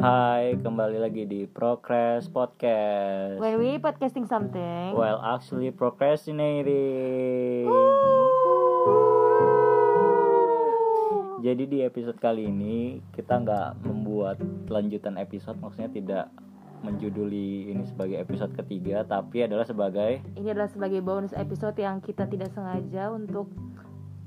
Hai, kembali lagi di Progress Podcast. Where we podcasting something. Well, actually procrastinating. Jadi di episode kali ini kita nggak membuat lanjutan episode, maksudnya tidak menjuduli ini sebagai episode ketiga, tapi adalah sebagai Ini adalah sebagai bonus episode yang kita tidak sengaja untuk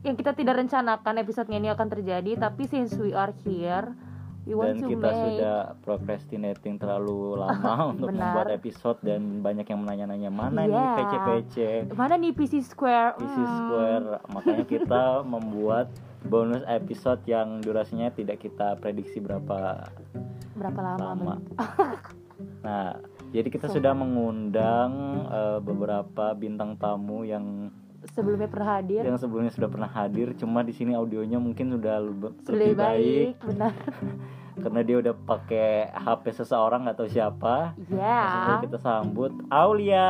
yang kita tidak rencanakan episodenya ini akan terjadi, tapi since we are here, we want dan to kita make sudah procrastinating terlalu lama untuk Benar. membuat episode dan banyak yang menanya-nanya mana nih Iya. PC-PC. mana nih PC Square? PC Hmm. Square makanya kita membuat bonus episode yang durasinya tidak kita prediksi berapa Berapa lama? lama. Nah, jadi kita So- sudah mengundang eh, beberapa bintang tamu yang Sebelumnya pernah hadir. yang sebelumnya sudah pernah hadir, cuma di sini audionya mungkin sudah lebe- Lebih baik, benar. karena dia udah pakai HP seseorang atau siapa. Ya. Aja kita sambut Aulia.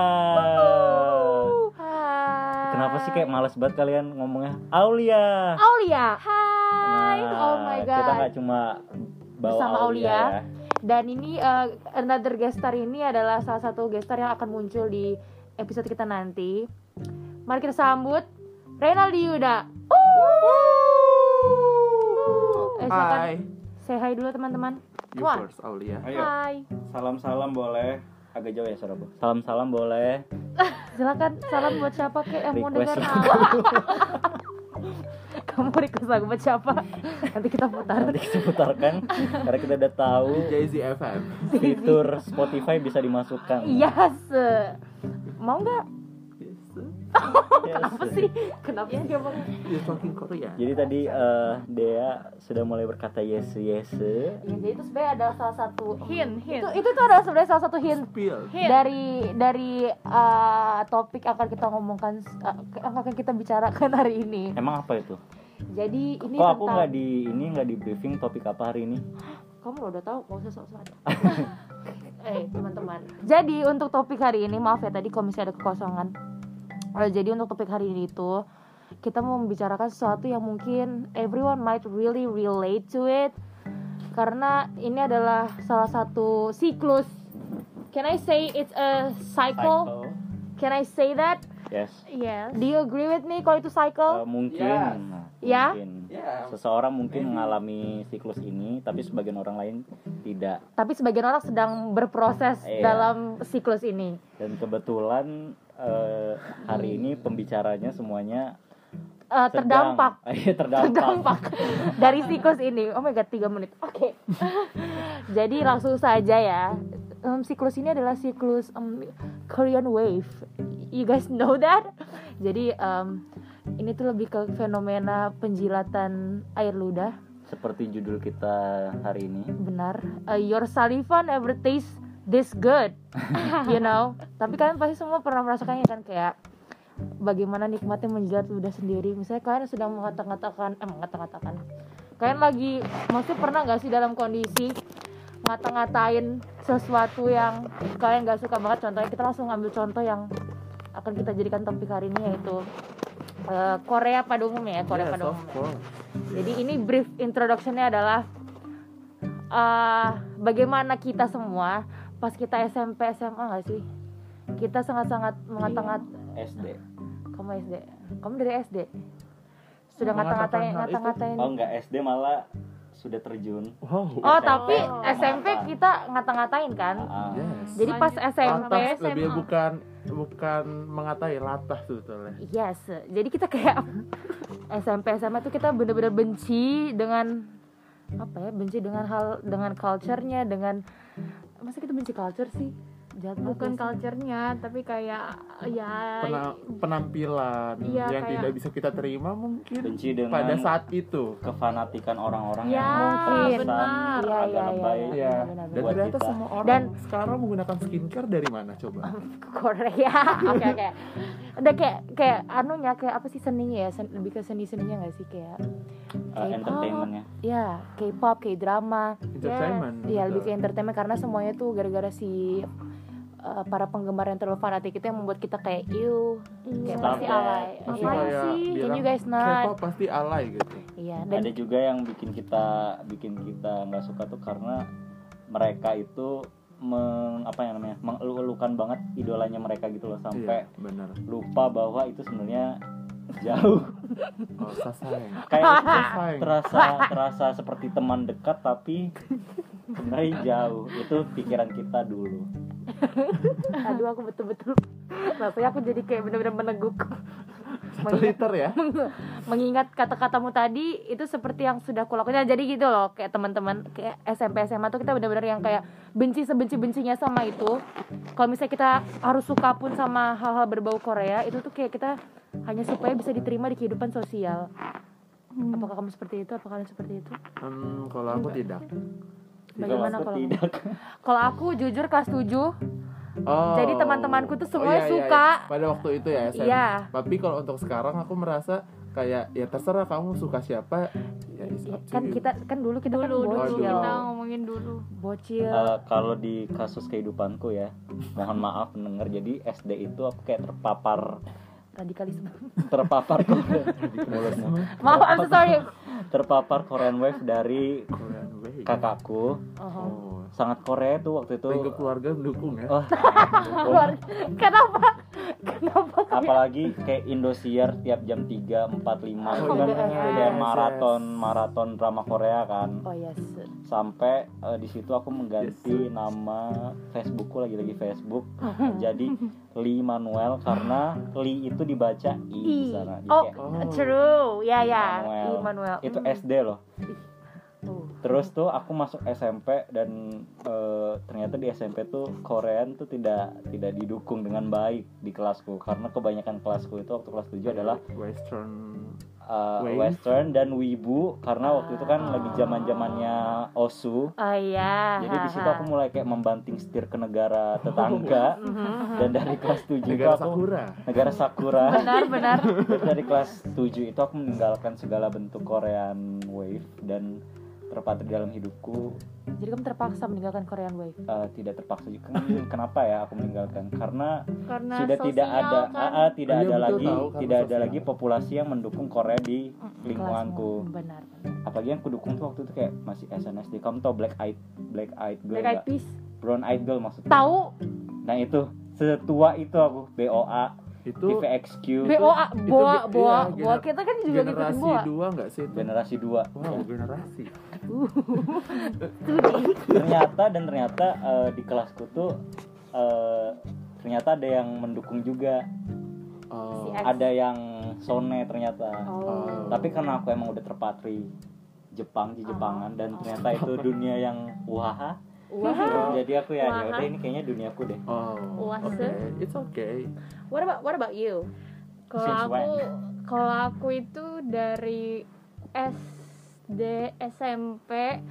Hai. Kenapa sih kayak males banget kalian ngomongnya Aulia? Aulia? Hai. Nah, oh my god. Kita nggak cuma bawa Bersama Aulia, Aulia. ya. Dan ini uh, another guest star ini adalah salah satu guest star yang akan muncul di episode kita nanti. Mari kita sambut Renaldi Yuda. Eh, Hai, say hi dulu teman-teman. you Wah. first Aulia. Ayo, Hai. salam-salam boleh. Agak jauh ya suara. Salam-salam boleh. Silakan salam buat siapa kayak yang mau Request dengar lagu. Kamu request lagu buat siapa? Nanti kita putar. Nanti kita putarkan karena kita udah tahu Jay Z FM. fitur Spotify bisa dimasukkan. Yes. Mau nggak? Yes. Kenapa sih? Kenapa sih dia talking Korea. Jadi tadi eh, Dea sudah mulai berkata yes yes. Ya, jadi itu sebenarnya adalah salah satu Hint, hint. Itu itu tuh adalah sebenarnya salah satu hint Spill. Hint. dari dari uh, topik yang akan kita ngomongkan uh, yang akan kita bicarakan hari ini. Emang apa itu? Jadi ini Kok aku tentang nggak di ini nggak di briefing topik apa hari ini? kamu udah tahu mau usah sok Eh teman-teman. Jadi untuk topik hari ini maaf ya tadi kalau misalnya ada kekosongan. Eh, jadi untuk topik hari ini itu kita mau membicarakan sesuatu yang mungkin everyone might really relate to it karena ini adalah salah satu siklus. Can I say it's a cycle? Can I say that? Yes. Yes. Do you agree with me kalau itu cycle? mungkin. Yes. Nah, Ya? mungkin. Yeah. Seseorang mungkin mengalami siklus ini, tapi sebagian orang lain tidak. Tapi sebagian orang sedang berproses Iya. dalam siklus ini. Dan kebetulan eh, hari ini pembicaranya semuanya sedang- terdampak Iya, terdampak. terdampak dari siklus ini. Oh my god, 3 menit. Oke. Jadi langsung saja ya. Em, siklus ini adalah siklus em, Korean wave. You guys know that? Jadi em, ini tuh lebih ke fenomena penjilatan air ludah. Seperti judul kita hari ini. Benar. Eh, your saliva never taste this good. you know. Tapi kalian pasti semua pernah merasakannya kan kayak bagaimana nikmatnya menjilat ludah sendiri. Misalnya kalian sedang mengata-ngatakan, eh mengata-ngatakan. Kalian lagi, maksudnya pernah nggak sih dalam kondisi ngata-ngatain sesuatu yang kalian nggak suka banget? Contohnya kita langsung ambil contoh yang akan kita jadikan topik hari ini yaitu eh, Korea pada umumnya ya Korea Yes, pada umumnya. course. Jadi ini brief introductionnya adalah eh bagaimana kita semua pas kita SMP SMA nggak sih? Kita sangat-sangat mengata-ngat SD. kamu SD, kamu dari SD sudah ngata-ngatain itu? ngata-ngatain. Oh enggak, SD malah sudah terjun. Wow. Oh SMP tapi Oh. SMP kita ngata-ngatain kan? Ah, Yes. Jadi pas. SMP, Lantas SMA. lebih bukan bukan mengatai latah sebetulnya. yes. Jadi kita kayak SMP SMA tuh kita bener-bener benci dengan apa ya? Benci dengan hal dengan culture-nya, dengan masa kita benci culture sih? Jahat banget Bukan culture-nya, tapi kayak ya Pena- penampilan Iya, yang kayak- tidak bisa kita terima mungkin benci dengan pada saat itu. kefanatikan orang-orang Ya, yang mungkin. benar. Agak iya, lebay. iya, Ya. benar, benar, Dan ternyata kita. semua orang Dan- sekarang menggunakan skincare dari mana coba? Korea oke oke udah kayak kayak anunya kayak apa sih seninya ya sen- lebih ke seni seninya nggak sih kayak Eh, K-pop. entertainmentnya. ya K-pop K-drama Entertainment. ya gitu. lebih ke entertainment karena semuanya tuh gara-gara si uh, para penggemar yang terlalu fanatik itu yang membuat kita kayak you kayak Iya. pasti that. alay Pasti kayak sih can you guys not K-pop pasti alay gitu. iya dan Ada juga yang bikin kita bikin kita nggak suka tuh karena mereka itu meng, apa yang namanya mengeluh-elukan banget idolanya mereka gitu loh sampai Iya, lupa bahwa itu sebenarnya jauh. Oh, sasayang. kayak terasa terasa seperti teman dekat tapi sebenarnya jauh. Itu pikiran kita dulu. Aduh aku betul-betul rasanya aku jadi kayak bener-bener meneguk. Satu liter ya. mengingat kata-katamu tadi itu seperti yang sudah kulakukan jadi gitu loh kayak teman-teman kayak SMP SMA tuh kita benar-benar yang kayak benci sebenci bencinya sama itu. Kalau misalnya kita harus suka pun sama hal-hal berbau Korea itu tuh kayak kita hanya supaya bisa diterima di kehidupan sosial apakah kamu seperti itu apakah kalian seperti itu Hmm, kalau aku tidak. bagaimana Kalau kalau tidak kalau aku jujur kelas 7 Oh. Jadi teman-temanku tuh semua iya, iya, suka. iya. Pada waktu itu ya SMP. Iya. Tapi kalau untuk sekarang aku merasa kayak ya terserah kamu suka siapa. Ya, kan you. kita kan dulu kita dulu kan dulu bocil dulu. kita ngomongin dulu bocil Eh, kalau di kasus kehidupanku ya mohon maaf mendengar jadi SD itu aku kayak terpapar radikalisme. Terpapar mulutmu maaf I'm so sorry. Terpapar Korean Wave dari Korean Wave. kakakku. Oh. Sangat Korea tuh waktu itu. Lingkup keluarga mendukung ya. oh, kenapa? Kenapa apalagi kayak Indosiar tiap jam 3, 4, 5 itu Oh, kan. iya, kayak yes, maraton maraton drama Korea kan. Oh yes. Sampai eh, di situ aku mengganti nama Facebookku lagi-lagi Facebook. Jadi Lee Manuel karena Lee itu dibaca I di sana. Jadi oh kayak Oh. true. Ya ya. Immanuel. Immanuel itu Hmm. SD loh. Terus tuh aku masuk SMP dan eh, ternyata di SMP tuh Korean tuh tidak tidak didukung dengan baik di kelasku. Karena kebanyakan kelasku itu waktu kelas 7 adalah Western. uh, Wave. Western dan Wibu. Karena waktu itu kan lagi zaman zamannya Osu. Oh iya. Jadi di situ aku mulai kayak membanting setir ke negara tetangga. Mhm. dan dari kelas 7 itu Negara aku Sakura. negara Sakura. Benar benar. Terus dari kelas 7 itu aku meninggalkan segala bentuk Korean Wave dan terpatri dalam hidupku. Jadi kamu terpaksa meninggalkan Korean Wave? Uh, tidak terpaksa juga. Kenapa ya aku meninggalkan? Karena karena sudah tidak ada kan. ah, ah, tidak Iya, ada betul lagi tahu, tidak ada sosial. lagi populasi yang mendukung Korea di kelasmu. lingkunganku. Benar apalagi yang kudukung tuh waktu itu kayak masih SNSD kamu tau Black Eyed Black Eyed Girl Black Eyed? Peas. Brown Eyed Girl maksudnya. Tahu nah itu. Setua itu aku. BOA Itu VVXQ BOA itu boa ge- boa iya, boa. kita kan juga generasi boa. dua nggak sih itu? generasi 2 Wow, generasi. ternyata dan ternyata eh, di kelasku tuh eh, ternyata ada yang mendukung juga. Oh. X. ada yang Sone ternyata. Oh. Tapi karena aku emang udah terpatri Jepang di Jepangan dan ternyata itu dunia yang wah Wah. jadi aku ya Wah. ya udah ini kayaknya duniaku deh Oh. Oase. Okay. It's okay. what about what about you Kalau aku kalau aku itu dari SD SMP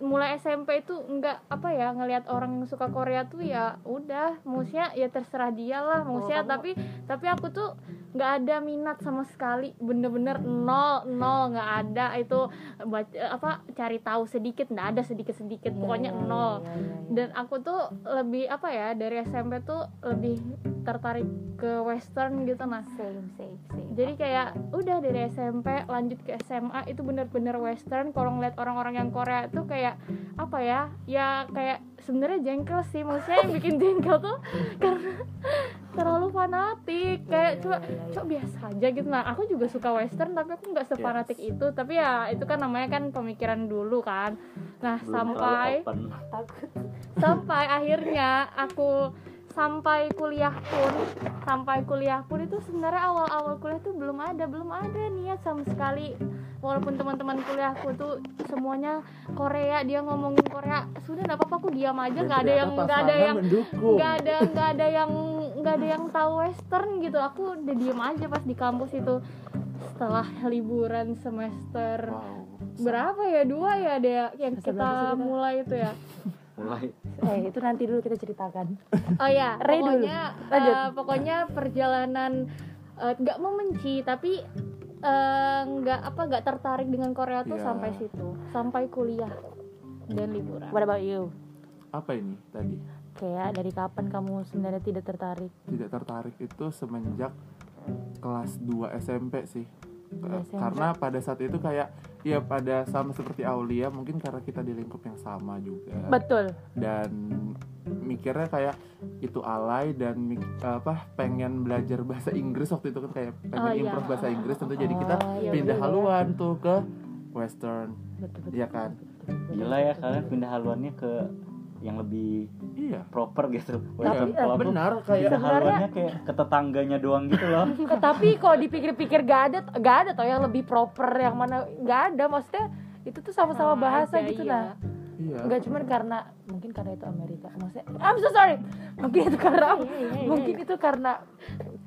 mulai SMP itu enggak apa ya ngelihat orang yang suka Korea tuh ya udah maksudnya ya terserah dia lah maksudnya kamu- tapi tapi aku tuh nggak ada minat sama sekali. Bener-bener nol nol nggak ada. Itu baca apa cari tahu sedikit. Nggak ada sedikit sedikit Iya, pokoknya iya, nol. iya, iya. dan aku tuh lebih apa ya dari SMP tuh lebih tertarik ke western gitu nah same same same. Jadi kayak udah dari SMP lanjut ke SMA itu bener-bener western. Kalau ngeliat orang-orang yang Korea tuh kayak apa ya ya kayak sebenarnya jengkel sih. Maksudnya yang bikin jengkel tuh karena terlalu fanatik. Kayak coba iya. coba biasa aja gitu. Nah aku juga suka western tapi aku nggak sefanatik itu. Tapi ya itu kan namanya kan pemikiran dulu kan. Nah Belum sampai sampai akhirnya aku sampai kuliah pun sampai kuliah pun itu sebenarnya awal-awal kuliah tuh belum ada belum ada niat sama sekali. Walaupun teman-teman kuliahku tuh semuanya Korea dia ngomongin Korea sudah nggak apa-apa aku diam aja. Nggak ada yang nggak ada yang nggak ada nggak ada yang nggak ada yang tahu western gitu aku udah diem aja pas di kampus itu setelah liburan semester Wow. berapa ya dua ya ada yang Semester kita kita? mulai itu ya mulai eh itu nanti dulu kita ceritakan Oh ya, Ray dulu. pokoknya Lanjut. eh, pokoknya perjalanan eh, nggak membenci tapi eh, nggak apa nggak tertarik dengan Korea tuh Iya. sampai situ, sampai kuliah dan liburan. what about you Apa ini tadi? Kayak dari kapan kamu sebenarnya tidak tertarik Tidak tertarik itu semenjak kelas 2 SMP sih. SMP. karena pada saat itu kayak ya pada sama seperti Aulia mungkin karena kita di lingkup yang sama juga betul dan mikirnya kayak itu alay dan mik- apa pengen belajar bahasa Inggris waktu itu kan kayak pengen Oh, iya. improve bahasa Inggris tentu jadi kita Oh, iya, pindah betul ya. haluan tuh ke western betul betul Iya kan gila ya kalian pindah haluannya ke yang lebih iya. proper gitu. Tapi, aku benar kayak Sebenarnya- kayak ke tetangganya doang gitu loh. Eh, tapi kalau dipikir-pikir gak ada gak ada tau yang lebih proper yang mana gak ada. Maksudnya itu tuh sama-sama Sama bahasa aja, gitu iya. nah. Iya. Nggak cuman karena mungkin karena itu Amerika. Maksudnya I'm so sorry. Mungkin itu karena Iya, iya, iya, mungkin iya. itu karena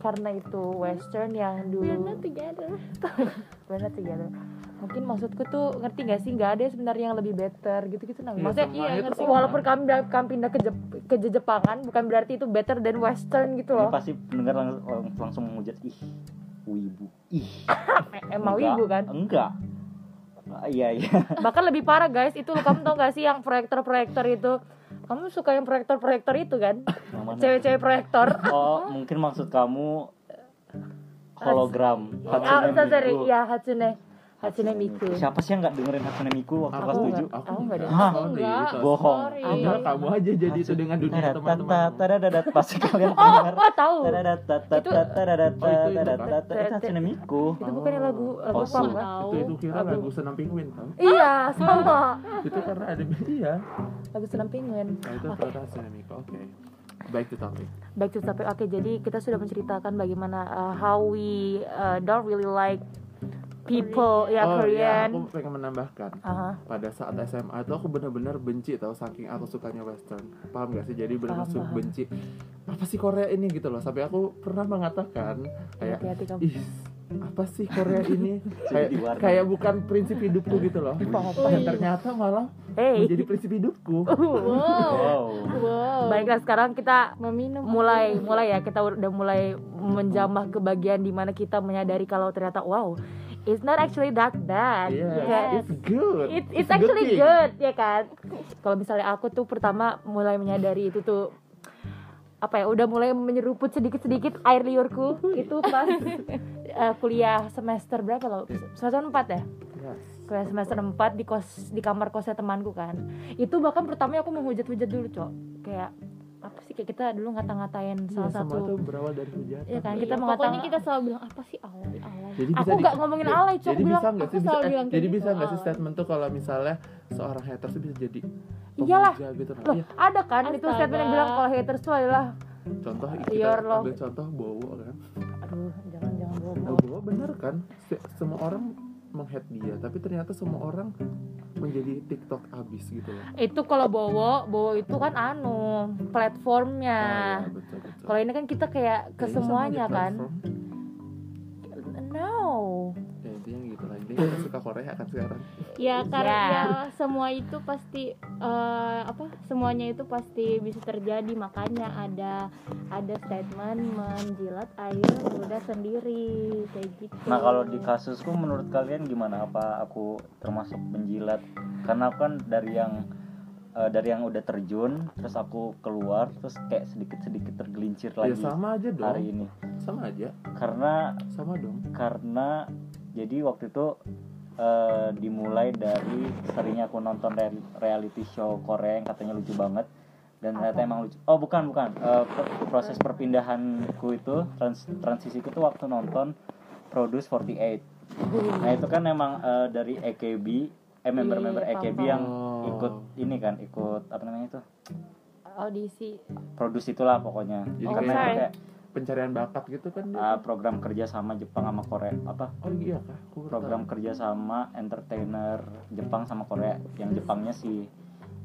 karena itu western yang dulu. We're not together. benar together. Mungkin maksudku tuh ngerti gak sih? Nggak ada sebenarnya yang lebih better gitu gitu nah Iya, maksudnya iya, ngerti. walaupun kami kami pindah ke Jep, ke Jepangan bukan berarti itu better than western gitu ini loh. pasti pendengar lang- lang- langsung menghujat ih wibu. Ih emang wibu kan? Enggak Ah, iya iya. Bahkan lebih parah guys itu kamu tau gak sih yang proyektor-proyektor itu? Kamu suka yang proyektor-proyektor itu kan? Cewek-cewek proyektor. Oh mungkin maksud kamu hologram. Ah Hatsune so sorry. Ya Hatsune Hatsune Miku siapa sih yang nggak dengerin Hatsune Miku waktu Aku kelas nggak. tujuh aku Aku nggak gitu. bohong. Enggak, kamu aja jadi itu dengan dunia teman-teman. Tadadadat, pasti kalian oh dengar oh tahu Tadadadat, Itu- tadadadat, Oh, kan? tadadadat, itu Hatsune Miku itu lagu lagu Oh, su- kan Tahu. Itu itu kira Lagu- lagu senam penguin tau? iya sama Itu karena ada iya. lagu senam penguin Nah itu Hatsune Oke. Baik to topic. back to topic oke jadi kita sudah menceritakan bagaimana uh, how we uh, don't really like people ya oh iya, Korean aku pengen menambahkan. Aha. Pada saat SMA tuh aku benar-benar benci tau saking aku sukanya western. Paham gak sih? Jadi benar-benar benci. Apa sih Korea ini gitu loh. Sampai aku pernah mengatakan kayak ih apa sih Korea ini kayak kayak bukan prinsip hidupku gitu loh dan ternyata malah hey menjadi prinsip hidupku Wow. wow Wow. baiklah sekarang kita Meminum. mulai mulai ya kita udah mulai menjamah ke bagian di mana kita menyadari kalau ternyata wow it's not actually that bad. Iya, Kayak, it's good It, it's, good actually thing. good ya kan? Kalau misalnya aku tuh pertama mulai menyadari itu tuh apa ya udah mulai menyeruput sedikit sedikit air liurku itu pas eh, kuliah semester berapa loh semester 4 ya? Yes. kuliah semester 4 di kos di kamar kosnya temanku kan. Itu bahkan pertamanya aku menghujat-hujat dulu cok. Kayak sih kayak kita dulu ngata-ngatain Iya, salah satu itu berawal dari hujatan Iya kan, Iya, kita pokoknya mengatakan kita selalu bilang apa sih alay alay. Jadi Aku nggak ngomongin jadi- alay. Jadi Bilang- aku sih bisa, selalu eh, bilang jadi gitu, bisa nggak sih statement tuh kalau misalnya seorang haters tuh bisa jadi Iyalah. gitu nah. loh Iya. ada kan itu Astaga. statement yang bilang kalau haters tuh adalah Contoh kita Your love. ambil contoh Bowo kan. aduh jangan jangan Nah, bohong Bowo bener kan? Se- semua orang menghead dia, tapi ternyata semua orang menjadi TikTok abis gitu loh. itu kalau bowo bowo itu kan anu platformnya betul betul. kalau ini kan kita kayak ke Ya, semuanya kan platform. no Ya gitu. Intinya kita suka Korea kan sekarang. Ya karena Iya. ya, semua itu pasti eh, apa? Semuanya itu pasti bisa terjadi makanya ada ada statement menjilat air udah sendiri kayak gitu. Nah kalau di kasusku menurut kalian gimana? Apa aku termasuk menjilat? Karena aku kan dari yang eh, dari yang udah terjun, terus aku keluar, terus kayak sedikit-sedikit tergelincir Ya lagi sama aja dong. hari ini. Sama aja. Karena Sama dong. karena jadi waktu itu eh, dimulai dari seringnya aku nonton re- reality show Korea yang katanya lucu banget dan ternyata Apa? emang lucu. Oh bukan bukan Eh, per- proses perpindahanku itu trans transisiku itu waktu nonton Produce 48. Nah itu kan emang eh, dari AKB, eh member-member AKB paham, yang Oh. ikut ini kan, ikut apa namanya itu, audisi produce itulah pokoknya. Jadi Oh, Karena sorry. itu kayak Pencarian bakat gitu kan. ah, program kerja sama Jepang sama Korea. Apa? Oh iya kah? Baru program tahu. kerja sama entertainer Jepang sama Korea. Yang Jepangnya si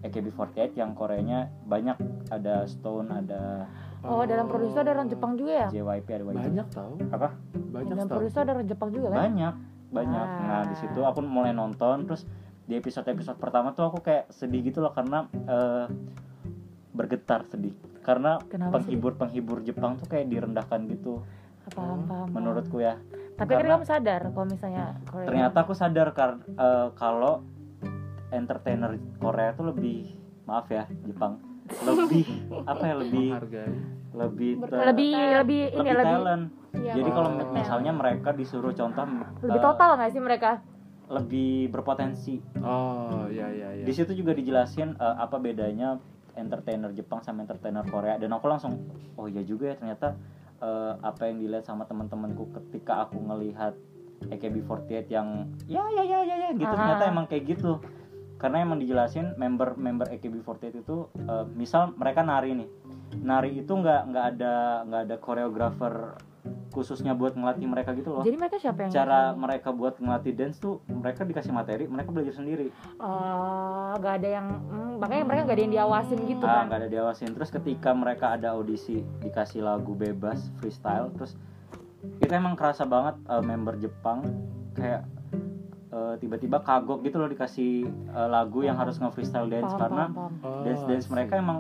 AKB48 yang Koreanya banyak. Ada Stone ada oh dalam produser ada orang Jepang juga ya? JYP ada YG banyak tahu. apa? Banyak dalam produser ada orang Jepang juga kan? Banyak banyak. Nah di situ aku mulai nonton. Terus di episode episode pertama tuh aku kayak sedih gitu loh karena eh, bergetar sedih karena Kenapa penghibur penghibur Jepang tuh kayak direndahkan gitu paham paham paham. menurutku ya tapi kan karena- kamu sadar kalau misalnya Korea ternyata aku sadar kar- eh, kalau entertainer Korea tuh lebih maaf ya Jepang lebih apa ya lebih Menghargai. lebih Ber- te- lebih lebih ini lebih lebih talent Iya, Jadi kalau Oh. misalnya mereka disuruh contoh lebih eh, total nggak sih mereka lebih berpotensi. Oh, iya iya iya. Di situ juga dijelasin eh, apa bedanya entertainer Jepang sama entertainer Korea dan aku langsung oh iya juga ya ternyata eh, apa yang dilihat sama teman-temanku ketika aku ngelihat AKB48 yang ya ya ya ya ya gitu Ah. ternyata emang kayak gitu. Karena emang dijelasin member-member AKB48 itu eh, misal mereka nari nih. Nari itu nggak nggak ada nggak ada koreografer khususnya buat ngelatih mereka gitu loh. jadi mereka siapa yang Cara mereka buat ngelatih dance tuh mereka dikasih materi, mereka belajar sendiri. Oh, nggak ada yang hmm, makanya mereka nggak ada yang diawasin gitu ah kan nggak ada diawasin terus ketika mereka ada audisi dikasih lagu bebas freestyle terus itu emang kerasa banget eh, member Jepang kayak eh, tiba-tiba kagok gitu loh dikasih eh, lagu yang harus nge-freestyle dance Paham, karena paham, paham. Oh, dance dance see. mereka emang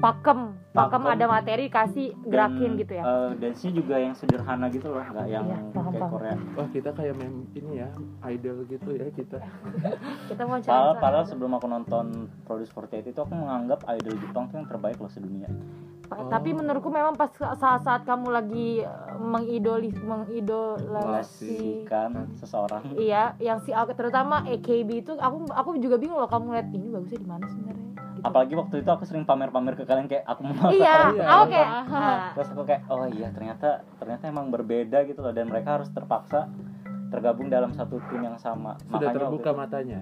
pakem. Pakem ada materi kasih dan, gerakin gitu ya. eh, dance-nya juga yang sederhana gitu loh nggak yang Iya, paham, kayak paham. Korea. Wah, kita kayak mem ini ya, idol gitu ya kita. kita mau cari padahal, padahal sebelum aku nonton Produce 48 itu aku menganggap idol Jepang tuh yang terbaik loh sedunia. Pa- tapi menurutku memang pas saat-saat kamu lagi eh, mengidoli mengidolasi kan seseorang. Iya yang si terutama AKB itu aku aku juga bingung loh kamu lihat ini bagusnya di mana sebenarnya. Apalagi waktu itu aku sering pamer-pamer ke kalian kayak aku mau iya Iya. aku kayak ah, terus aku kayak oh iya ternyata ternyata emang berbeda gitu loh dan mereka harus terpaksa tergabung dalam satu tim yang sama Sudah makanya terbuka waktu- matanya.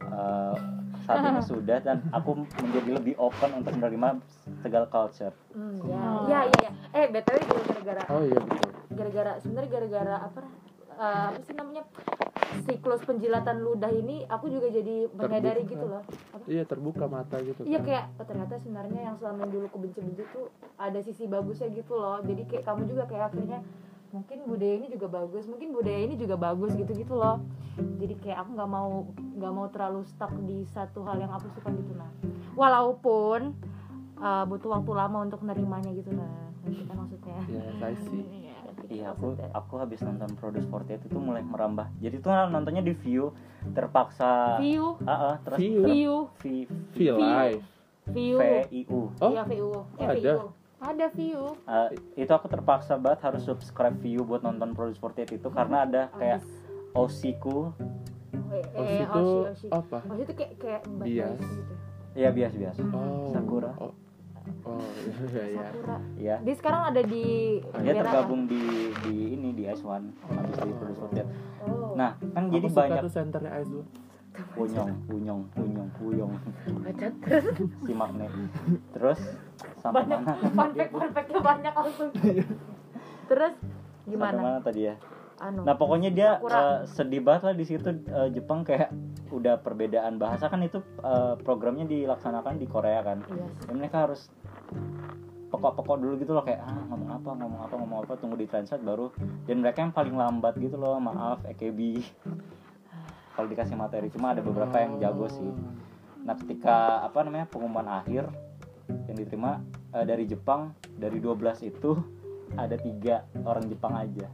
eh, saat ini sudah dan aku menjadi lebih open untuk menerima segala culture hmm, ya Oh. ya ya ya. eh btw juga gara-gara Oh iya betul. gara-gara sebenarnya gara-gara apa eh, apa sih namanya siklus penjilatan ludah ini aku juga jadi menyadari Terbuka. gitu loh apa Iya terbuka mata gitu. Iya kan. kayak oh, ternyata sebenarnya yang selama yang dulu aku benci-benci tuh ada sisi bagusnya gitu loh. Jadi kayak kamu juga kayak akhirnya mungkin budaya ini juga bagus, mungkin budaya ini juga bagus gitu-gitu loh. Jadi kayak aku nggak mau nggak mau terlalu stuck di satu hal yang aku suka gitu nah. Walaupun uh, butuh waktu lama untuk nerimanya gitu nah. Ngerti kan maksudnya? Iya, I see. Iya, ngerti kan iya aku aku habis nonton Produce 48 itu mulai merambah jadi tuh nontonnya di view terpaksa View, ah ah, terus View. ter- view, V- Feel View. live. view. V I U Oh, Iya, VU. Eh, ada. VU. ada view Eh, itu aku terpaksa banget harus subscribe view buat nonton Produce 48 itu karena ada kayak Osiku Eh, Oshi, Oshi. apa? Oshi itu kayak kayak Bias. gitu. ya bias-bias Oh. Sakura. Oh, oh iya iya. Sakura. ya Dia sekarang ada di dia tergabung di di ini di Ice One habis di Produce 48 apa? Oh. nah kan Aku jadi suka banyak tuh senternya Aizu. punyong punyong punyong puyong Bacot. si magnet terus sampai banyak mana fun fact fun fact-nya banyak langsung. Terus sampai gimana? mana tadi ya Anu. nah pokoknya dia eh, sedih banget lah di situ eh, Jepang kayak udah perbedaan bahasa kan itu eh, programnya dilaksanakan di Korea kan. Iya. dan mereka harus pokok-pokok dulu gitu loh kayak ah ngomong apa ngomong apa ngomong apa tunggu di translate baru. Dan mereka yang paling lambat gitu loh maaf EKB kalau dikasih materi cuma ada beberapa yang jago sih. Nah ketika apa namanya pengumuman akhir yang diterima eh, dari Jepang dari 12 itu ada tiga orang Jepang aja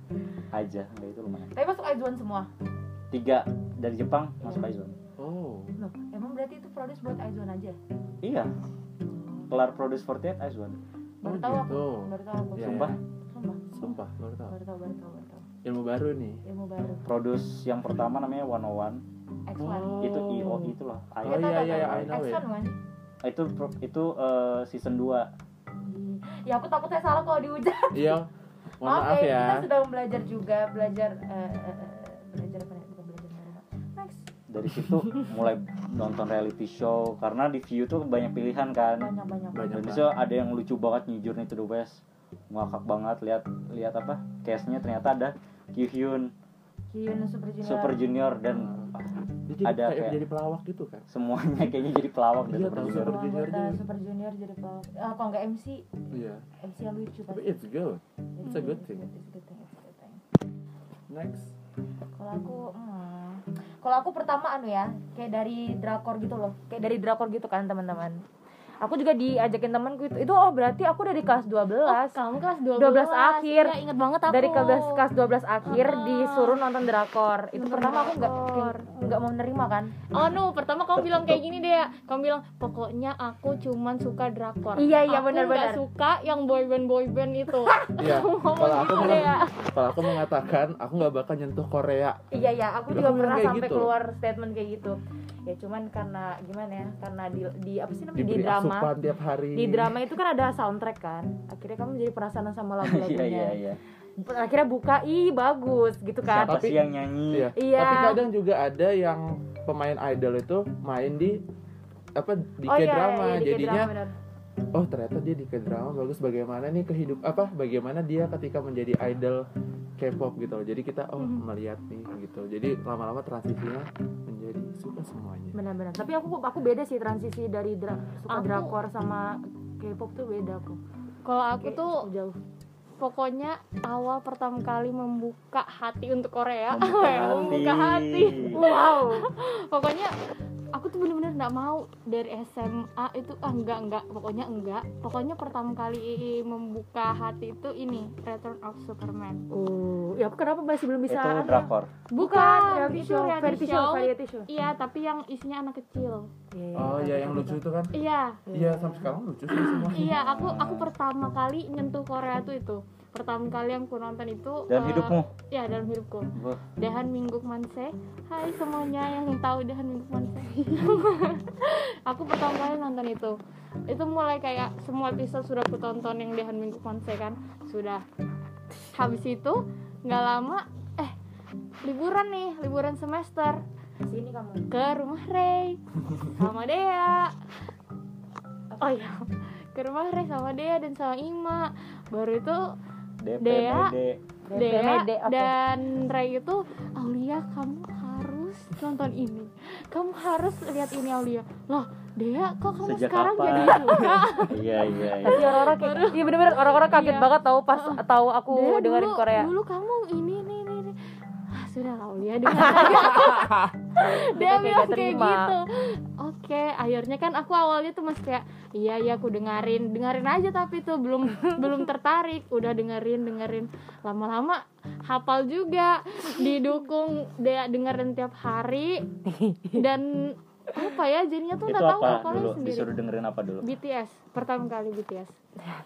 aja nggak itu lumayan Tapi masuk Aizuan semua. tiga dari Jepang masuk Aizon Oh. Loh, emang berarti itu produce buat Aizuan aja? iya kelar produce 48 Aizon Baru Oh, tahu aku. gitu. Baru tahu aku. Iya, sumpah Sumpah. Sumpah, baru tahu. Baru tahu, baru tahu, baru tahu. Ilmu baru nih. Ilmu baru. produce yang pertama namanya 101 X1. Oh. itu IO itu loh Oh, I- iya, iya, iya, I know X1 it. kan? itu itu eh, season 2 Ya aku takut saya salah kalau dihujat. Iya. Mohon Oke, maaf ya. kita sedang belajar juga, belajar eh, eh, eh, belajar apa ya? Bukan belajar. Next. dari situ mulai nonton reality show karena di view tuh banyak pilihan kan Banyak banyak. Banyak. dan di situ ada yang lucu banget New Journey to the West ngakak banget lihat lihat apa case-nya ternyata ada Kyuhyun Hyun Super Junior. Super Junior dan jadi Ada kayak kayak- jadi pelawak gitu kan. semuanya kayaknya jadi pelawak dan Iya, Super. Junior Super Junior anggota juga. Super Junior jadi pelawak. Ah, kalau nggak MC, Iya. MC yang lucu Tapi pasti. it's good. It's a good It's thing. it's a good thing, it's a good thing. Next. Kalau aku, hmm, kalau aku pertama anu ya, kayak dari drakor gitu loh, kayak dari drakor gitu kan teman-teman. Aku juga diajakin temanku itu, itu oh berarti aku dari kelas 12 Oh, kamu kelas 12 12 akhir. Iya, inget banget aku dari kelas kelas 12 akhir Ah. disuruh nonton drakor. Itu Nonton pertama aku nggak drakor. Nggak mau menerima kan Oh no, pertama kamu bilang kayak gini deh ya. Kamu bilang pokoknya aku cuman suka drakor. Iya, iya, Aku benar-benar. nggak suka yang boyband boyband itu. Iya. Kalau aku gitu ya. kalau aku mengatakan aku nggak bakal nyentuh Korea. iya iya aku juga pernah sampai gitu. keluar statement kayak gitu ya cuman karena gimana ya karena di, di apa sih namanya di drama tiap hari. di drama itu kan ada soundtrack kan akhirnya kamu jadi penasaran sama lagu-lagunya iya iya iya akhirnya buka ih bagus gitu kan siapa Tapi- sih yang nyanyi Iya. Iya. Tapi kadang juga ada yang pemain idol itu main di apa di oh iya, K-drama. iya, di Jadinya K-drama, oh ternyata dia di K-drama bagus bagaimana nih kehidup apa bagaimana dia ketika menjadi idol K-pop gitu loh. Jadi kita oh Mhm. melihat nih gitu. Jadi lama-lama transisinya menjadi suka semuanya. benar-benar tapi aku aku beda sih transisi dari dra suka Aku- drakor sama K-pop tuh beda aku Kalau aku Kayak tuh jauh pokoknya awal pertama kali membuka hati untuk Korea, Membuka Ya, membuka hati. wow. Pokoknya aku tuh bener-bener nggak mau dari SMA itu ah enggak enggak pokoknya enggak pokoknya pertama kali membuka hati itu ini Return of Superman. Oh ya kenapa masih belum bisa itu drakor. Bukan reality itu show reality variety show show. variety show. Iya tapi yang isinya anak kecil Iya, Oh iya yang lucu itu kan. iya. Iya sampai sekarang lucu sih semua. iya aku aku pertama kali nyentuh Korea tuh itu. Pertama kali yang aku nonton itu dan eh, hidupmu? ya dalam hidupku. Wah, Dahan Mingguk Manse. Hai semuanya yang tahu Dahan Mingguk Manse. Aku pertama kali nonton itu. Itu mulai kayak semua episode sudah aku tonton yang Dahan Mingguk Manse kan. Sudah. Habis itu nggak lama Eh liburan nih liburan semester sini kamu. Ke rumah Ray. Sama Dea. Oh iya ke rumah Ray sama Dea dan sama Ima. Baru itu DP Dea. Dea dan Ray itu Aulia kamu harus nonton ini. Kamu harus lihat ini Aulia. Loh Dea kok kamu Sejak sekarang kapan? jadi suka iya iya iya. Orang-orang kayak iya bener-bener orang-orang kaget Iya. banget tahu pas tahu aku Dea dengerin dulu, Korea. dulu kamu ini. Ah, sudah Aulia dia kayak bilang kayak gitu. Oke akhirnya kan aku awalnya tuh masih kayak iya iya aku dengerin dengerin aja tapi tuh belum belum tertarik. Udah dengerin dengerin. Lama-lama hafal juga didukung dia dengerin tiap hari. Dan apa ya jadinya tuh nggak tahu apa hafalnya dulu? sendiri. Disuruh dengerin apa dulu? BTS pertama kali BTS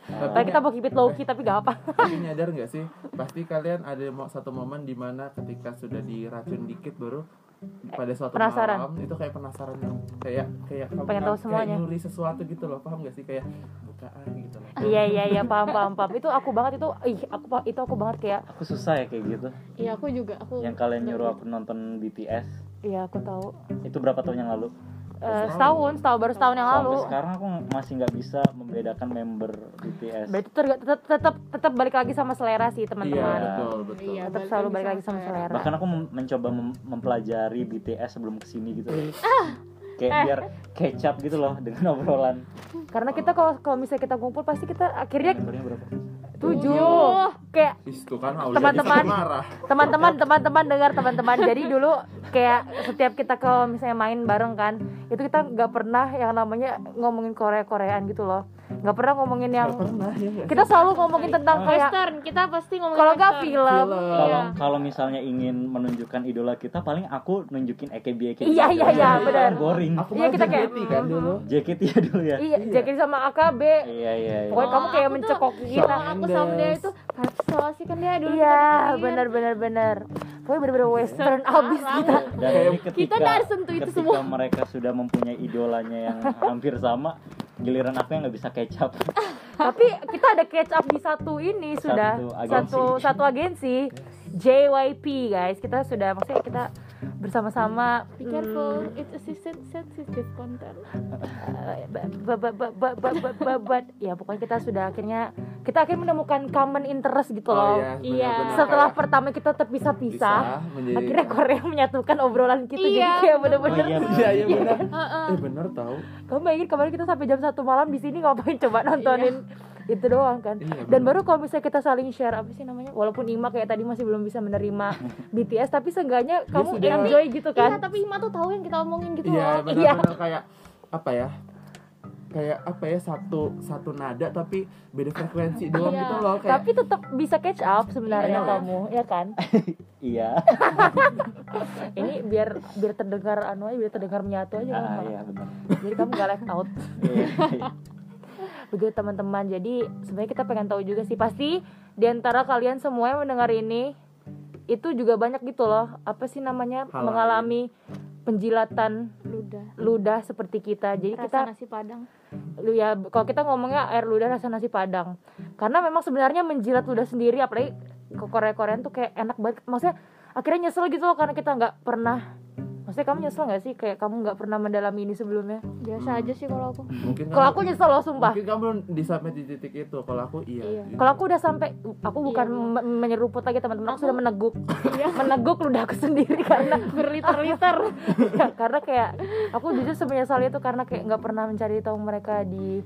Tadi kita mau keep it low key tapi gak apa. Tapi nyadar nggak sih? Pasti kalian ada satu momen di mana ketika sudah diracun dikit baru pada suatu Penasaran. malam itu kayak penasaran yang kayak kayak kamu Pengen tahu kayak semuanya. nyuri sesuatu gitu loh paham gak sih? Kayak bukaan gitu loh. Iya iya iya paham paham paham. Itu aku banget itu ih aku itu aku banget kayak aku susah ya kayak gitu. Iya aku juga aku yang kalian nyuruh aku nonton BTS iya aku tahu. Itu berapa tahun yang lalu Eh, setahun. setahun baru setahun yang sampai lalu. sekarang aku masih nggak bisa membedakan member BTS. Berarti tetap tetap tetap balik lagi sama selera sih iya teman-teman betul betul. Iya. tetap balik selalu balik lagi sama selera. selera bahkan aku mencoba mem- mempelajari BTS sebelum ke sini gitu Ah! kayak Eh. biar kecap gitu loh dengan obrolan. Karena kita kalau kalau misalnya kita kumpul pasti kita akhirnya membernya berapa tujuh. Kayak kan Teman-teman. teman-teman teman-teman dengar teman-teman. Jadi dulu kayak setiap kita kalau misalnya main bareng kan itu kita nggak pernah yang namanya ngomongin Korea Koreaan gitu loh nggak pernah ngomongin yang Nggak pernah ya nggak kita selalu ngomongin tentang kayak western kita pasti ngomongin kalau nggak film Film. kalau Iya. kalau misalnya ingin menunjukkan idola kita paling aku nunjukin AKB AKB Iya, iya, iya, benar. boring. Aku Iya, kita kayak- JKT kan dulu. JKT ya dulu ya. Iya sama AKB iya iya iya. Pokoknya kamu Oh, kayak sama kita aku sama dia itu partisipasi kan dia dulu iya benar benar benar. Pokoknya bener-bener western abis kita. dan ini ketika Kita sentuh itu ketika semua. mereka sudah mempunyai idolanya yang hampir sama giliran aku yang nggak bisa kecap tapi kita ada up di satu ini sudah. Satu agensi. satu satu agensi. JYP guys. Kita sudah maksudnya kita bersama-sama. Be careful. Mm. it's a sensitive content. Uh, But ya pokoknya kita sudah akhirnya kita akhirnya menemukan common interest gitu oh, loh. oh, iya, iya. setelah pertama kita terpisah-pisah menjadi... akhirnya Korea menyatukan obrolan kita iya, jadi kayak bener-bener oh, iya, iya, bener. Iya. eh bener tau. Kamu bayangin kemarin kita sampai jam satu malam di sini ngapain coba iya. nontonin iya itu doang kan Iya, dan bener. baru kalau misalnya kita saling share apa sih namanya walaupun Ima kayak tadi masih belum bisa menerima BTS tapi seenggaknya kamu sudah- enjoy gitu iya kan tapi Ima tuh tahu yang kita omongin gitu iya loh benar-benar kayak apa ya kayak apa ya satu satu nada tapi beda frekuensi doang Iya. gitu loh kayak tapi tetap bisa catch up sebenarnya Iya. kamu ya kan iya ini biar biar terdengar anu aja biar terdengar menyatu aja ah, Mama. iya benar jadi kamu gak left out Iya. Begitu teman-teman. Jadi sebenarnya kita pengen tahu juga sih pasti di antara kalian semua yang mendengar ini itu juga banyak gitu loh. Apa sih namanya? Hal mengalami penjilatan ludah. ludah seperti kita. Jadi rasa kita nasi padang. Lu ya kalau kita ngomongnya air ludah rasa nasi padang. Karena memang sebenarnya menjilat ludah sendiri apalagi ke Korea Korean tuh kayak enak banget. Maksudnya akhirnya nyesel gitu loh karena kita nggak pernah maksudnya kamu nyesel nggak sih? Kayak kamu nggak pernah mendalami ini sebelumnya? Biasa aja sih kalau aku. Mungkin kalau aku nyesel loh sumpah. mungkin kamu belum di sampai di titik itu. Kalau aku iya, Iya. Gitu. kalau aku udah sampai aku bukan Iya. me- menyeruput lagi teman-teman. Aku Aku- sudah meneguk. Iya. meneguk ludahku sendiri karena berliter-liter. Karena kayak aku jujur semenyesal itu karena kayak nggak pernah mencari tahu mereka di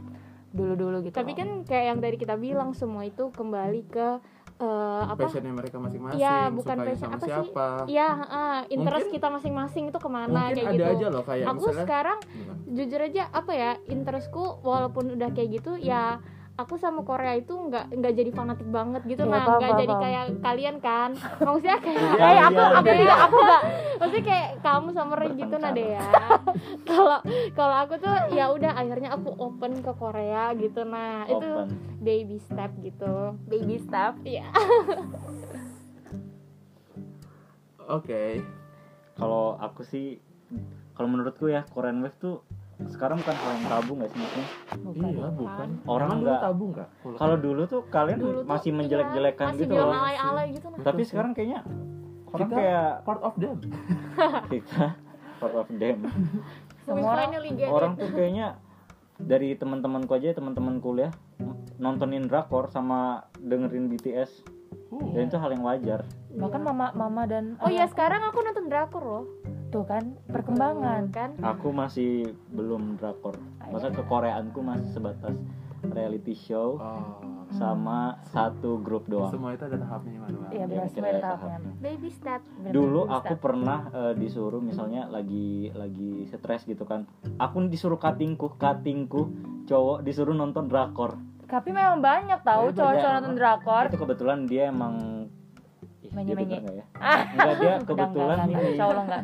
dulu-dulu gitu tapi kan kayak yang tadi kita bilang semua itu kembali ke eh, apa passionnya mereka masing-masing Iya, bukan passion. sama Apa sih? siapa Iya, heeh, interest Mungkin- kita masing-masing itu ke mana mungkin kayak ada gitu. aja loh kayak aku misalnya sekarang Gimana? jujur aja apa ya interestku walaupun udah kayak gitu ya aku sama Korea itu nggak nggak jadi fanatik banget gitu nah nggak jadi kayak kalian kan. Maksudnya kayak eh aku aku juga aku nggak maksudnya kayak kamu sama Ray gitu Bertengkar. nade ya. kalau kalau aku tuh ya udah akhirnya aku open ke Korea gitu nah itu open. baby step gitu. Baby stuff iya. Oke. Kalau aku sih kalau menurutku ya Korean Wave tuh sekarang bukan hal yang tabu nggak sih maksudnya bukan. Iya bukan. Orang Emang dulu nggak- tabu nggak? Kalau dulu tuh kalian dulu tuh masih iya, menjelek-jelekan masih gitu loh. alay-alay gitu nah tapi sekarang kayaknya orang Kita- kayak part of them. Kita part of them. Semua orang tuh kayaknya dari teman-temanku aja teman-teman kuliah nontonin drakor sama dengerin BTS Uh, dan itu hal yang wajar. Bahkan mama mama dan oh iya sekarang aku nonton drakor loh tuh kan perkembangan kan aku masih belum drakor masa kekoreaanku masih sebatas reality show oh. sama satu grup doang semua itu ada tahapnya gimana Bang? Iya, Ya, benar semua ada tahapnya. tahapnya. baby step Bener, dulu baby aku step. pernah eh, disuruh misalnya lagi lagi stres gitu kan aku disuruh cuttingku cuttingku cowok disuruh nonton drakor tapi memang banyak tahu Iya, cowok-cowok nonton drakor itu kebetulan dia emang Menye-menye. denger nggak ya? Enggak dia kebetulan Enggak, enggak, Insya Allah enggak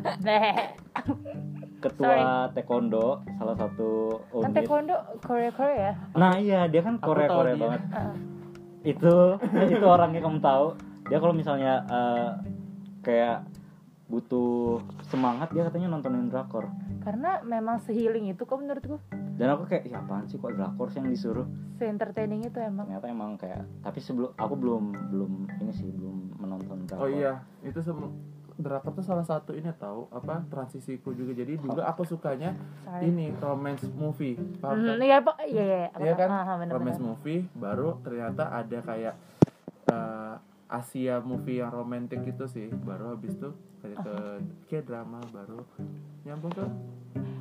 ketua taekwondo salah satu kan unit. Taekwondo Korea Korea nah iya dia kan Korea Korea dia. banget. Heeh. itu itu orangnya kamu tahu. Dia kalau misalnya eh, kayak butuh semangat dia katanya nontonin drakor. Karena memang sehealing itu kok menurutku dan aku kayak ya apaan sih kok drakor sih yang disuruh? Se entertaining itu emang. Ternyata emang kayak tapi sebelum aku belum belum ini sih belum menonton drakor. Oh iya itu semua drakor tuh salah satu ini tahu apa transisiku juga. Jadi dulu aku sukanya sorry ini romance movie. Paham kan? Hmm, iya pak iya iya Iya. Tahu. kan? Ah, bener, romance bener. movie baru ternyata ada kayak eh, Asia movie yang romantis gitu sih. Baru habis itu kayak ke kayak drama baru. Nyambung ke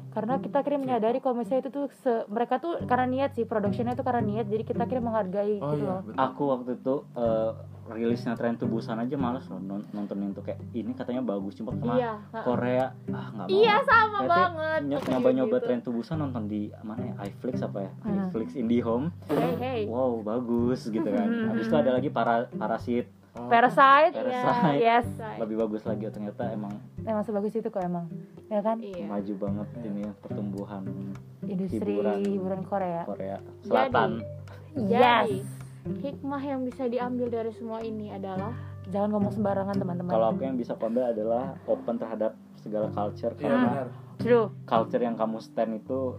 karena kita akhirnya menyadari kalau misalnya itu tuh se- mereka tuh karena niat sih productionnya itu karena niat. Jadi kita akhirnya menghargai oh gitu iya loh. betul. Aku waktu itu eh, rilisnya tren tubusan aja males loh non- nontonin tuh kayak ini katanya bagus cuma sama iya. Korea. Ah nggak mau. Iya sama Berarti banget ny- nyoba nyoba gitu. tren tubusan nonton di mana ya iFlix apa ya? Hmm. iFlix IndiHome hey hey. Wow bagus gitu kan. Habis itu ada lagi para parasit. Oh, Parasite Parasite. yes. Lebih bagus lagi ternyata emang emang sebagus itu kok emang. Ya kan? Iya. maju banget ini ya, pertumbuhan industri Hiburan. hiburan Korea. Korea Selatan. Yes. Jadi, hikmah yang bisa diambil dari semua ini adalah jangan ngomong sembarangan teman-teman. Kalau aku yang bisa aku ambil adalah open terhadap segala culture iya karena benar. True. culture yang kamu stand itu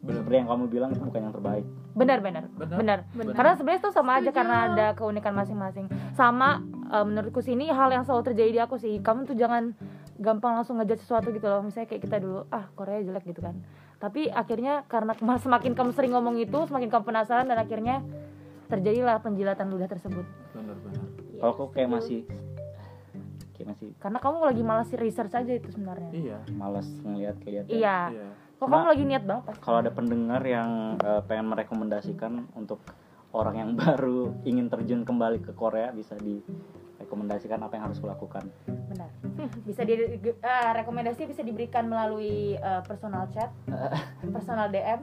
seperti yang kamu bilang itu bukan yang terbaik. Benar benar. Benar. benar. Benar. karena sebenarnya itu sama aja Setuju. karena ada keunikan masing-masing. Sama eh, menurutku sih ini hal yang selalu terjadi di aku sih. Kamu tuh jangan gampang langsung ngejat sesuatu gitu loh. Misalnya kayak kita dulu ah Korea jelek gitu kan. Tapi akhirnya karena semakin kamu sering ngomong itu semakin kamu penasaran dan akhirnya terjadilah penjilatan ludah tersebut. Benar benar ya, kalau aku kayak setuju. masih kayak masih karena kamu lagi malas research aja itu sebenarnya. Iya. Malas ngeliat kayak iya. Iya. Kok kamu lagi niat banget pasti. kalau ada pendengar yang eh, pengen merekomendasikan untuk orang yang baru ingin terjun kembali ke Korea bisa direkomendasikan apa yang harus kulakukan. Benar. Bisa di eh, rekomendasi bisa diberikan melalui eh, personal chat personal DM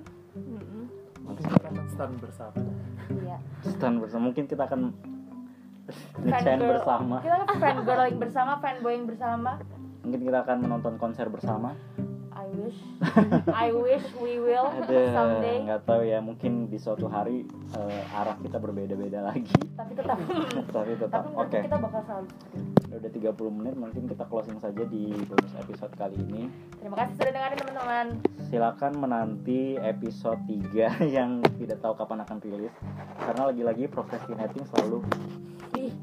kita akan stand bersama iya. Stand bersama. Mungkin kita akan Fangirl- bersama. Kita kan fangirling bersama fanboying bersama. Mungkin kita akan menonton konser bersama I wish. I wish we will ada someday. nggak tahu ya mungkin di suatu hari eh, arah kita berbeda-beda lagi. Tapi tetap. Tapi tetap oke. kita bakal selalu udah 30 menit mungkin kita closing saja di bonus episode kali ini. Terima kasih sudah dengerin teman-teman. Silakan menanti episode 3 yang tidak tahu kapan akan rilis. Karena lagi-lagi procrastinating selalu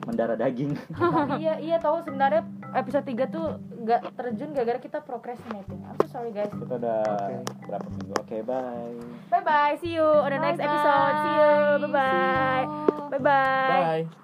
mendarah daging. Iya iya tahu. Sebenarnya episode 3 tuh nggak terjun gara-gara kita procrastinating. I'm so sorry guys. Kita udah Oke. berapa minggu? Oke bye. Bye bye see you on the next Bye-bye. episode. See you. Bye bye See you. bye bye bye